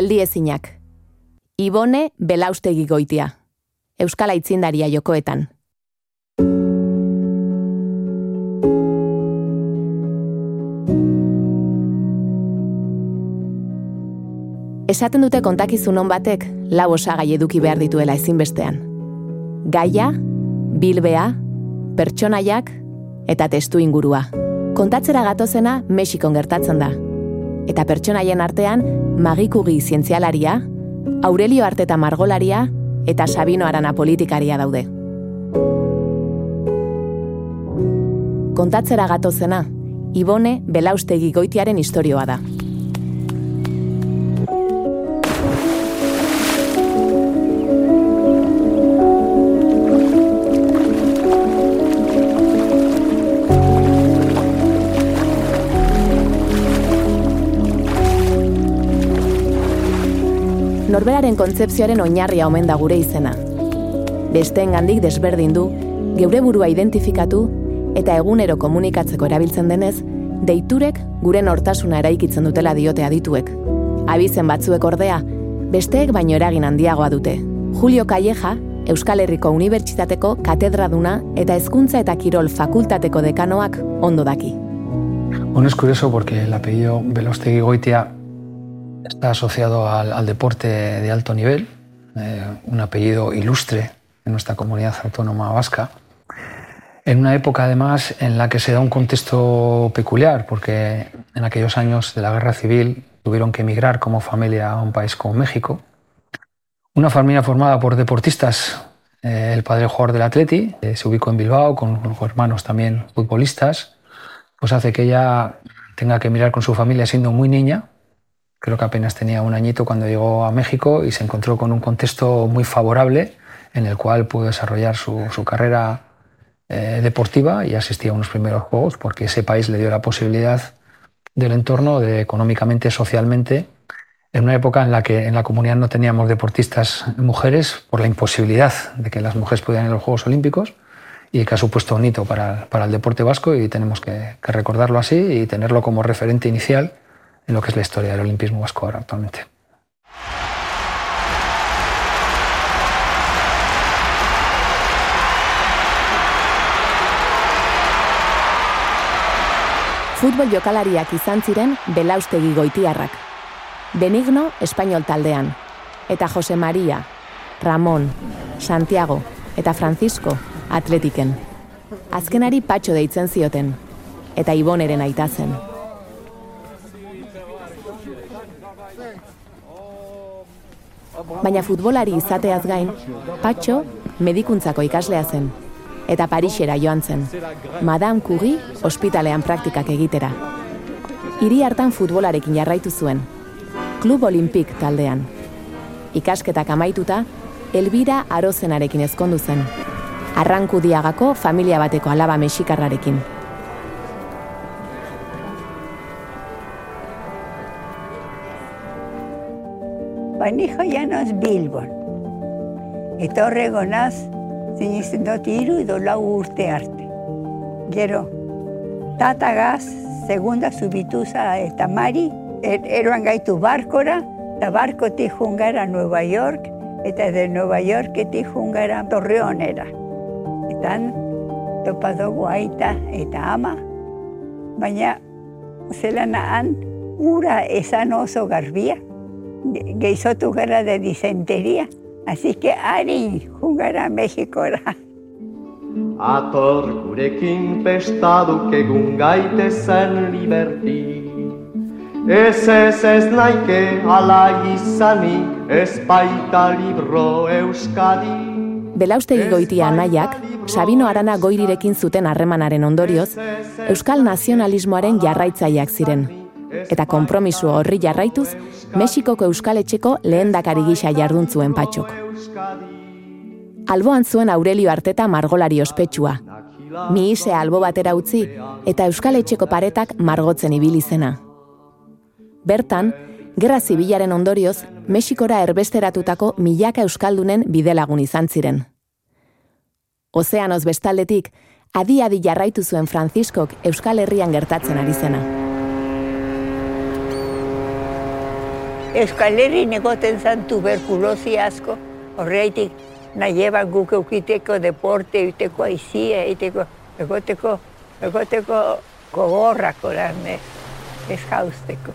geldi ezinak. Ibone belaustegi goitia. Euskala itzindaria jokoetan. Esaten dute kontakizun hon batek lau osagai eduki behar dituela ezinbestean. Gaia, bilbea, pertsonaiak eta testu ingurua. Kontatzera gatozena Mexikon gertatzen da. Eta pertsonaien artean magikugi zientzialaria, Aurelio Arteta margolaria eta Sabino Arana politikaria daude. Kontatzera gatozena, Ibone Belaustegi goitiaren istorioa da. Norberaren kontzepzioaren oinarria omen da gure izena. Besteen gandik desberdin du, geure burua identifikatu eta egunero komunikatzeko erabiltzen denez, deiturek gure nortasuna eraikitzen dutela diote adituek. Abizen batzuek ordea, besteek baino eragin handiagoa dute. Julio Calleja, Euskal Herriko Unibertsitateko katedraduna eta hezkuntza eta kirol fakultateko dekanoak ondo daki. Bueno, es curioso porque el apellido Belostegi Goitia Está asociado al, deporte de alto nivel, eh, un apellido ilustre en nuestra comunidad autónoma vasca. En una época, además, en la que se da un contexto peculiar, porque en aquellos años de la guerra civil tuvieron que emigrar como familia a un país como México. Una familia formada por deportistas. Eh, el padre jugador del Atleti eh, se ubicó en Bilbao con hermanos también futbolistas. Pues hace que ella tenga que mirar con su familia siendo muy niña Creo que apenas tenía un añito cuando llegó a México y se encontró con un contexto muy favorable en el cual pudo desarrollar su, carrera eh, deportiva y asistía a unos primeros juegos porque ese país le dio la posibilidad del entorno económicamente, socialmente, en una época en la que en la comunidad no teníamos deportistas mujeres por la imposibilidad de que las mujeres pudieran ir a los Juegos Olímpicos y que ha supuesto un hito para, el deporte vasco y tenemos que recordarlo así y tenerlo como referente inicial en lo que es la historia del olimpismo vasco ahora actualmente. Futbol jokalariak izan ziren belaustegi goitiarrak. Benigno, espainol taldean. Eta Jose Maria, Ramon, Santiago eta Francisco, atletiken. Azkenari patxo deitzen zioten. Eta Iboneren aita zen. Baina futbolari izateaz gain, Patxo medikuntzako ikaslea zen. Eta Parisera joan zen. Madame Curie ospitalean praktikak egitera. Hiri hartan futbolarekin jarraitu zuen. Klub Olimpik taldean. Ikasketak amaituta, Elbira Arozenarekin ezkondu zen. Arranku diagako familia bateko alaba mexikarrarekin. Baina joia noz Bilbon. Eta horrego naz, zinizten dut iru edo lau urte arte. Gero, tata gaz, segunda zubituza eta mari, er, eroan gaitu barkora, eta barko tijungara Nueva York, eta de Nueva York tijungara Torreonera. Eta topa dugu aita eta ama, baina zelan han, ura esan oso garbia, gehizotu gara de disenteria. Así que ari jungara Mexikora. Ator gurekin pestaduk egun gaitezen liberti. Ez ez ez naike ala izani, ez baita libro euskadi. Belaustegi goitia nahiak, Sabino Arana goirirekin zuten harremanaren ondorioz, Euskal nazionalismoaren jarraitzaileak ziren. Eta konpromisu horri jarraituz, Mexikoko Euskaletxeko lehendakari gisa jardun zuen patxok. Alboan zuen Aurelio Arteta margolari ospetsua. Mi ise albo batera utzi eta Euskaletxeko paretak margotzen ibili zena. Bertan, Gerra Zibilaren ondorioz, Mexikora erbesteratutako milaka euskaldunen bidelagun izan ziren. Ozeanoz bestaldetik, adi-adi jarraitu zuen Franziskok Euskal Herrian gertatzen ari zena. Euskal Herri negoten zan tuberkulosi asko, horreitik nahi eban guk eukiteko deporte, euteko aizia, euteko, egoteko, egoteko gogorrak oran ez jauzteko.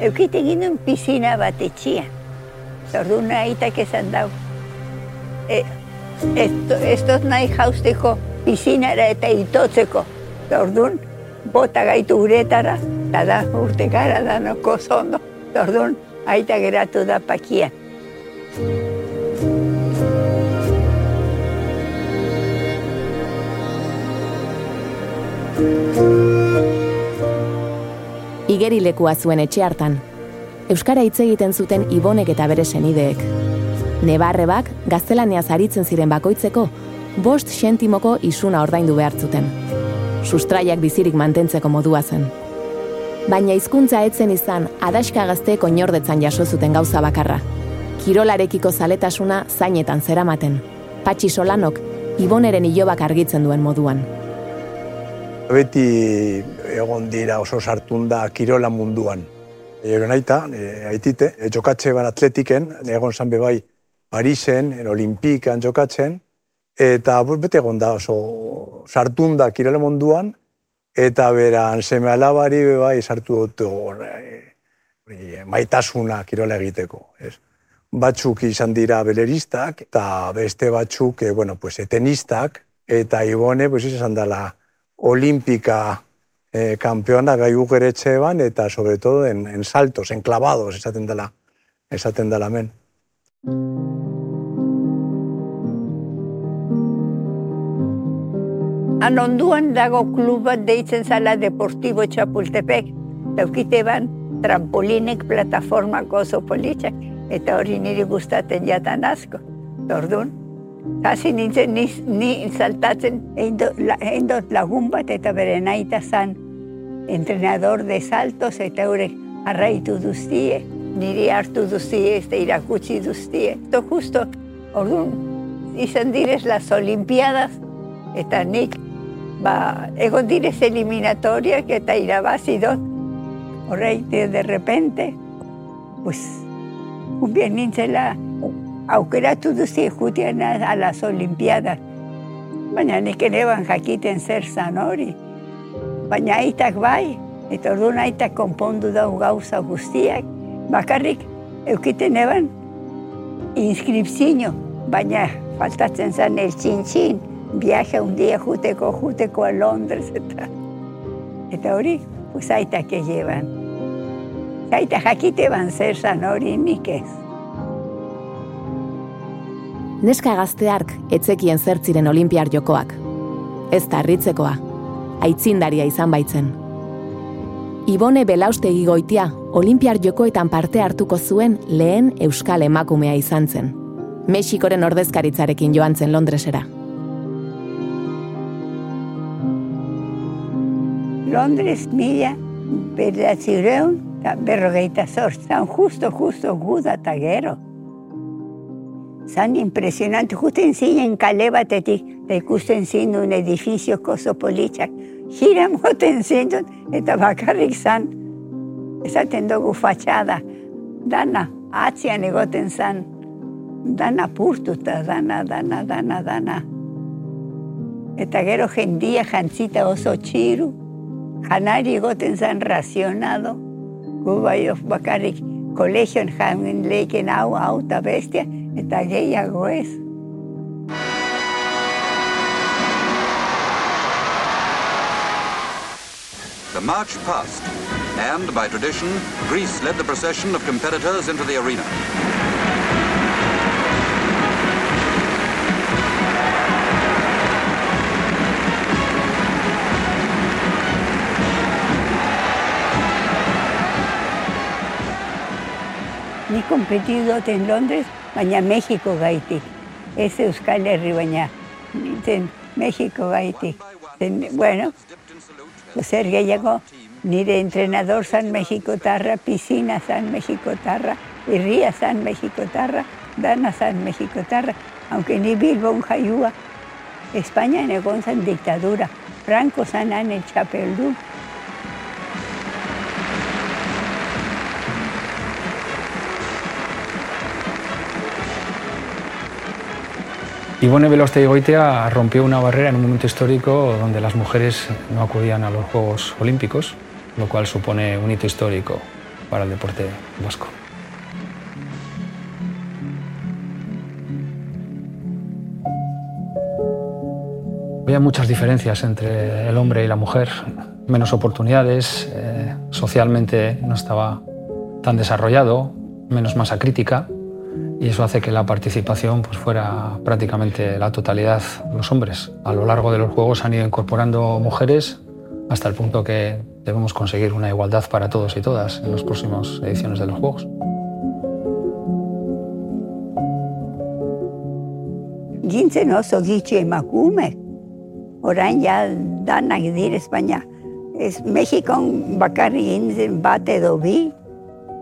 Eukite ginen pisina bat etxian. Zordu nahitak esan dau. E, ez dut nahi jauzteko pisinara eta itotzeko. Zordun, bota gaitu uretara, eta da urte gara da noko zondo. Zordun, aita geratu da pakian. Igerilekua zuen etxe hartan. Euskara hitz egiten zuten ibonek eta bere senideek. Nebarrebak gaztelaniaz aritzen ziren bakoitzeko, bost sentimoko isuna ordaindu behar zuten. Sustraiak bizirik mantentzeko modua zen. Baina hizkuntza etzen izan adaska gazteeko inordetzan jaso zuten gauza bakarra. Kirolarekiko zaletasuna zainetan zeramaten. Patxi solanok, iboneren ilobak argitzen duen moduan. Beti egon dira oso sartunda kirola munduan. Ego naita, e, aitite, e, jokatxe ban atletiken, egon zan bebai Parisen, en Olimpikan jokatzen, eta bete egon da oso sartunda kirola munduan, eta beran seme alabari bebai sartu dut e, maitasuna kirola egiteko. Ez? Batzuk izan dira beleristak, eta beste batzuk, e, bueno, pues, tenistak, eta ibone, pues, izan dela, olimpika eh, campeona gai ugeretxe ban, eta sobre todo en, en saltos, en clavados, esaten dela, esaten dela men. Han onduan dago klub bat deitzen zala Deportivo Chapultepec. Daukite ban, trampolinek plataformako oso politxak, eta hori niri gustaten jatan asko. Orduan, Hasi nintzen, ni, ni saltatzen, egin dut lagun bat eta bere naita zan entrenador de saltos eta eurek arraitu duztie, niri hartu duztie, eta irakutsi duztie. Eto justo, orduan, izan direz las olimpiadas, eta nik, ba, egon direz eliminatoriak eta irabazi dut. Horreite, de repente, pues, un bien nintzela, aukeratu duzi jutean a las olimpiadas. Baina nik ere ban jakiten zer zan hori. Baina aitak bai, eta orduan aitak konpondu dau gauza guztiak. Bakarrik, eukiten eban, inskripzino, baina faltatzen zan el txin-txin, viaje un dia juteko, juteko a Londres, eta, eta hori, pues aitak egeban. Aitak jakite ban zer zan hori nik ez neska gazteark etzekien zertziren olimpiar jokoak. Ez da harritzekoa, aitzindaria izan baitzen. Ibone belaustegi goitia, olimpiar jokoetan parte hartuko zuen lehen euskal emakumea izan zen. Mexikoren ordezkaritzarekin joan zen Londresera. Londres mila beratzireun eta berrogeita zortzan, justo, justo, guda eta gero. Zan impresionante, justo enzinen kale batetik, da ikusten zindun edifizio koso politxak. Gira moten zindun, eta bakarrik zan, esaten dugu fatxada, dana, atzian egoten zan, dana purtuta, dana, dana, dana, dana. Eta gero jendia jantzita oso txiru, Racionado, colegio en Hamin Lake auta bestia. The march passed, and by tradition, Greece led the procession of competitors into the arena. Competido en Londres baina Mexiko gaitik. Ez Euskal Herri baina, Mexiko gaitik. Bueno, zer gehiago, nire entrenador zan Mexiko tarra, piscina zan Mexiko tarra, irria zan Mexiko tarra, dana zan Mexiko tarra, aunque ni Bilbon jaiua, España egon zan diktadura, Franco zan el txapeldu, Ivone Veloste Goitea rompió una barrera en un momento histórico donde las mujeres no acudían a los Juegos Olímpicos, lo cual supone un hito histórico para el deporte vasco. Había muchas diferencias entre el hombre y la mujer, menos oportunidades, eh, socialmente no estaba tan desarrollado, menos masa crítica, y eso hace que la participación pues, fuera prácticamente la totalidad los hombres. A lo largo de los Juegos han ido incorporando mujeres hasta el punto que debemos conseguir una igualdad para todos y todas en las próximas ediciones de los Juegos. Oso orain ja danak Espainia. Ez Mexikon bakarri bat edo bi,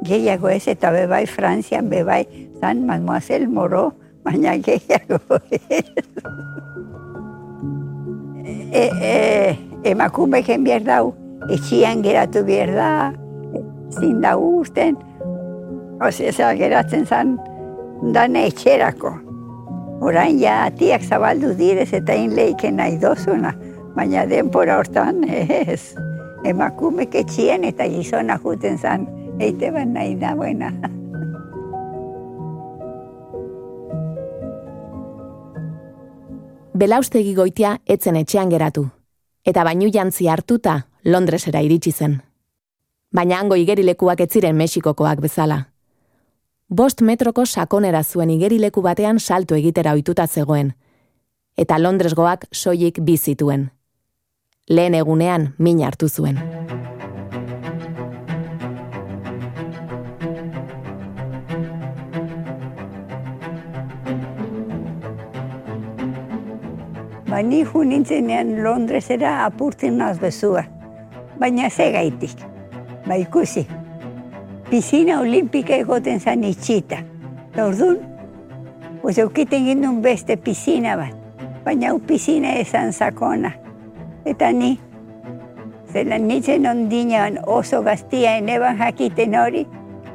gehiago ez eta bebai Frantzian bebai zan Mademoiselle Moro, baina gehiago ez. E, e, emakume gen behar dau, etxian geratu behar da, zin da usten, Ose, geratzen zan, dane etxerako. Orain ja atiak zabaldu direz eta in leiken nahi dozuna, baina denpora hortan ez. Emakumek etxien eta gizona juten zan, eite ban nahi da buena. Belaustegi goitia etzen etxean geratu, eta bainu jantzi hartuta Londresera iritsi zen. Baina hango igerilekuak ez ziren Mexikokoak bezala. Bost metroko sakonera zuen igerileku batean salto egitera ohituta zegoen, eta Londresgoak soilik bizituen. Lehen egunean min hartu zuen. Ni ju nintzenean Londresera apurtzen naz bezua. Baina ze gaitik. Ba, ikusi. Pisina olimpika egoten zan itxita. Eta orduan, pues eukiten gindun beste pisina bat. Baina u pisina esan sakona. Eta ni, zela nintzen ondinean oso gaztia eneban jakiten hori,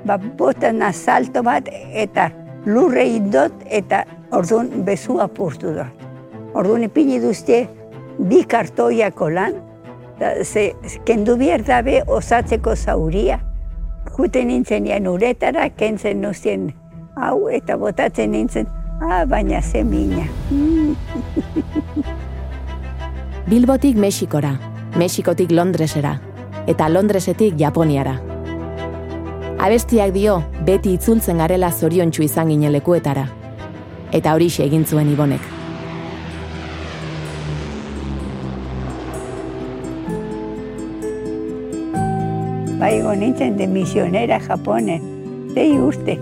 ba, botan salto bat eta lurre indot eta orduan bezu apurtu dut. Orduan ipini duzte bi kartoiako lan, da, ze, kendu behar dabe osatzeko zauria. Juten nintzen ean uretara, kentzen nuzien hau eta botatzen nintzen, ah, baina ze mina. Bilbotik Mexikora, Mexikotik Londresera, eta Londresetik Japoniara. Abestiak dio, beti itzultzen garela zoriontsu izan ginen lekuetara. Eta horixe egin zuen ibonek. Baigo nintzen de misionera Japonen, zei uste.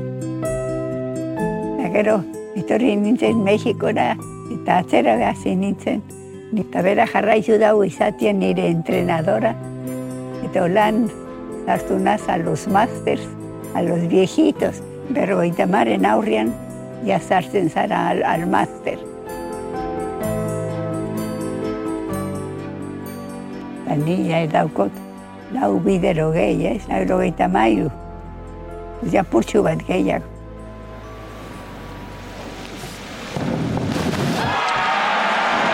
Eta gero, etorri nintzen Mexikora eta atzera gazi nintzen. Eta bera jarraizu dago izatien nire entrenadora. Eta holan sartu naz a los masters, a los viejitos. Berrogeita maren aurrian, ja sartzen zara al, al master. Eta ni ja daukot, lau bidero gehi, ez? Lau gehieta mailu. Ja putxu bat gehiago.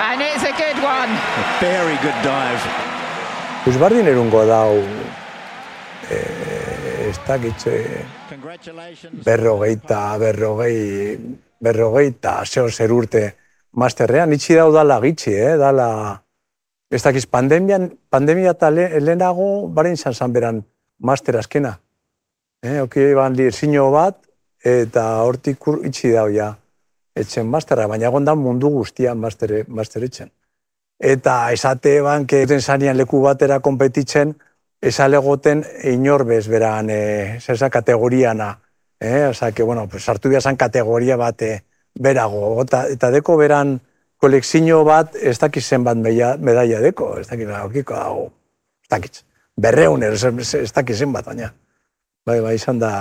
And it's a good one. A very good dive. Usbardin erungo dau, eh, ez dakitze, Congratulations. berrogeita, berrogei, berrogeita, zeo zer urte masterrean, itxi dau dala gitxi, eh? dala, ez dakiz, pandemian, pandemia eta le, lehenago, baren izan zan beran master azkena. Eh? Oki ban zino bat, eta hortik itxi dau ja, etxen masterra, baina egon da mundu guztian master, master etxen. Eta esate banke eten zanian leku batera konpetitzen, esalegoten inorbez beran e, zesa kategoriana. Eh? Osa, que, bueno, pues, sartu behar kategoria bat eh, berago. Eta, eta deko beran kolekzio bat ez dakiz zenbat medaia deko. Ez dakiz, okiko dago. Ez dakiz. Berreun, ez, dakiz zenbat, baina. Bai, bai, izan da,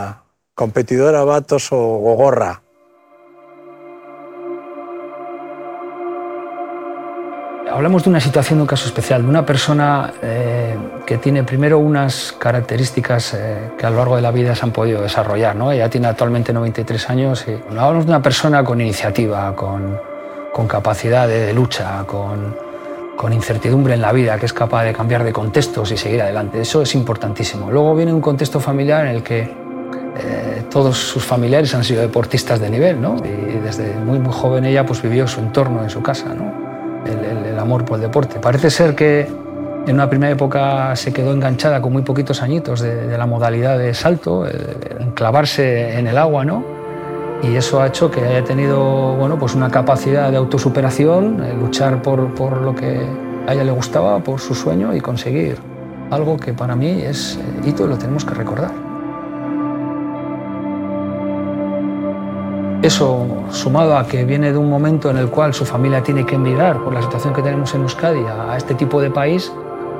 kompetidora bat oso gogorra. Hablamos de una situación, de un caso especial, de una persona eh, que tiene primero unas características eh, que a lo largo de la vida se han podido desarrollar. ¿no? Ella tiene actualmente 93 años y hablamos de una persona con iniciativa, con, con capacidad de, lucha, con, incertidumbre en la vida, que es capaz de cambiar de contextos y seguir adelante. Eso es importantísimo. Luego viene un contexto familiar en el que eh, todos sus familiares han sido deportistas de nivel, ¿no? Y desde muy, muy joven ella pues vivió su entorno en su casa, ¿no? El, el amor por el deporte. Parece ser que en una primera época se quedó enganchada con muy poquitos añitos de, la modalidad de salto, enclavarse en el agua, ¿no? Y eso ha hecho que haya tenido bueno, pues una capacidad de autosuperación, eh, luchar por, por, lo que a ella le gustaba, por su sueño y conseguir algo que para mí es eh, hito y lo tenemos que recordar. Eso, sumado a que viene de un momento en el cual su familia tiene que emigrar por la situación que tenemos en Euskadi a, este tipo de país,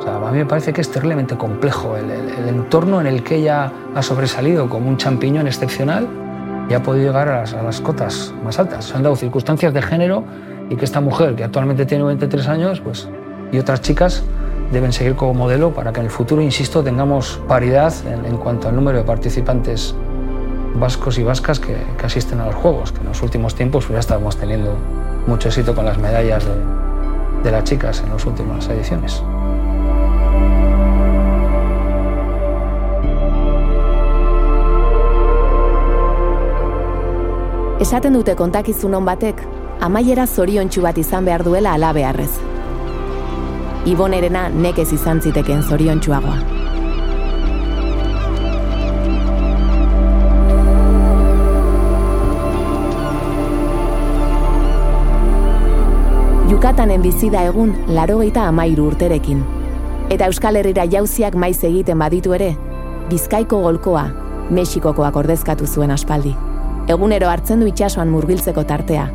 a mí me parece que es terriblemente complejo el, entorno en el que ella ha sobresalido como un champiñón excepcional y ha podido llegar a las, cotas más altas. Se han dado circunstancias de género y que esta mujer, que actualmente tiene 23 años, pues, y otras chicas deben seguir como modelo para que en el futuro, insisto, tengamos paridad en, cuanto al número de participantes vascos y vascas que, asisten a los Juegos, que en los últimos tiempos pues, ya estamos teniendo mucho éxito con las medallas de las chicas en las últimas ediciones. Esaten dute kontakizun on batek, amaiera zoriontsu bat izan behar duela ala beharrez. Ibonerena nekez izan ziteken zoriontsuagoa. Jukatanen bizi da egun larogeita amairu urterekin. Eta Euskal Herrira jauziak maiz egiten baditu ere, Bizkaiko golkoa, Mexikokoak ordezkatu zuen aspaldi. Egunero hartzen du itsasoan murgiltzeko tartea,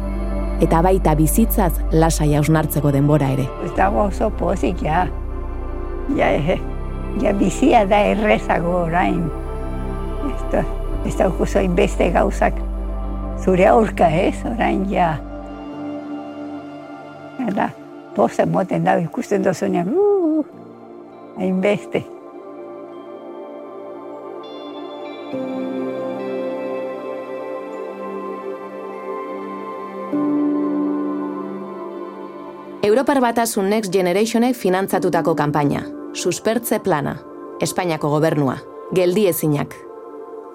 eta baita bizitzaz lasai hausnartzeko denbora ere. Ez dago oso pozik, ja. Ja, ja bizia da errezago orain. Ez, ez dago beste gauzak zure aurka ez, orain ja. Eta, poza moten da, ikusten dozunean, uh, hainbeste. Europar Batasun Next Generationek finantzatutako kanpaina. Suspertze plana. Espainiako gobernua. Geldi ezinak.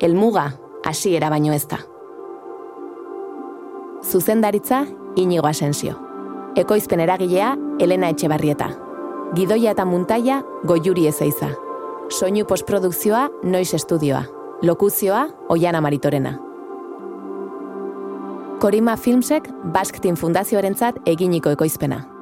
Elmuga, hasiera baino ez da. Zuzendaritza, Inigo Asensio. Ekoizpen eragilea, Elena Etxebarrieta. Gidoia eta muntaia, Goiuri Ezeiza. Soinu postprodukzioa, Noiz Estudioa. Lokuzioa, Oiana Maritorena. Korima Filmsek Team Fundazioarentzat eginiko ekoizpena.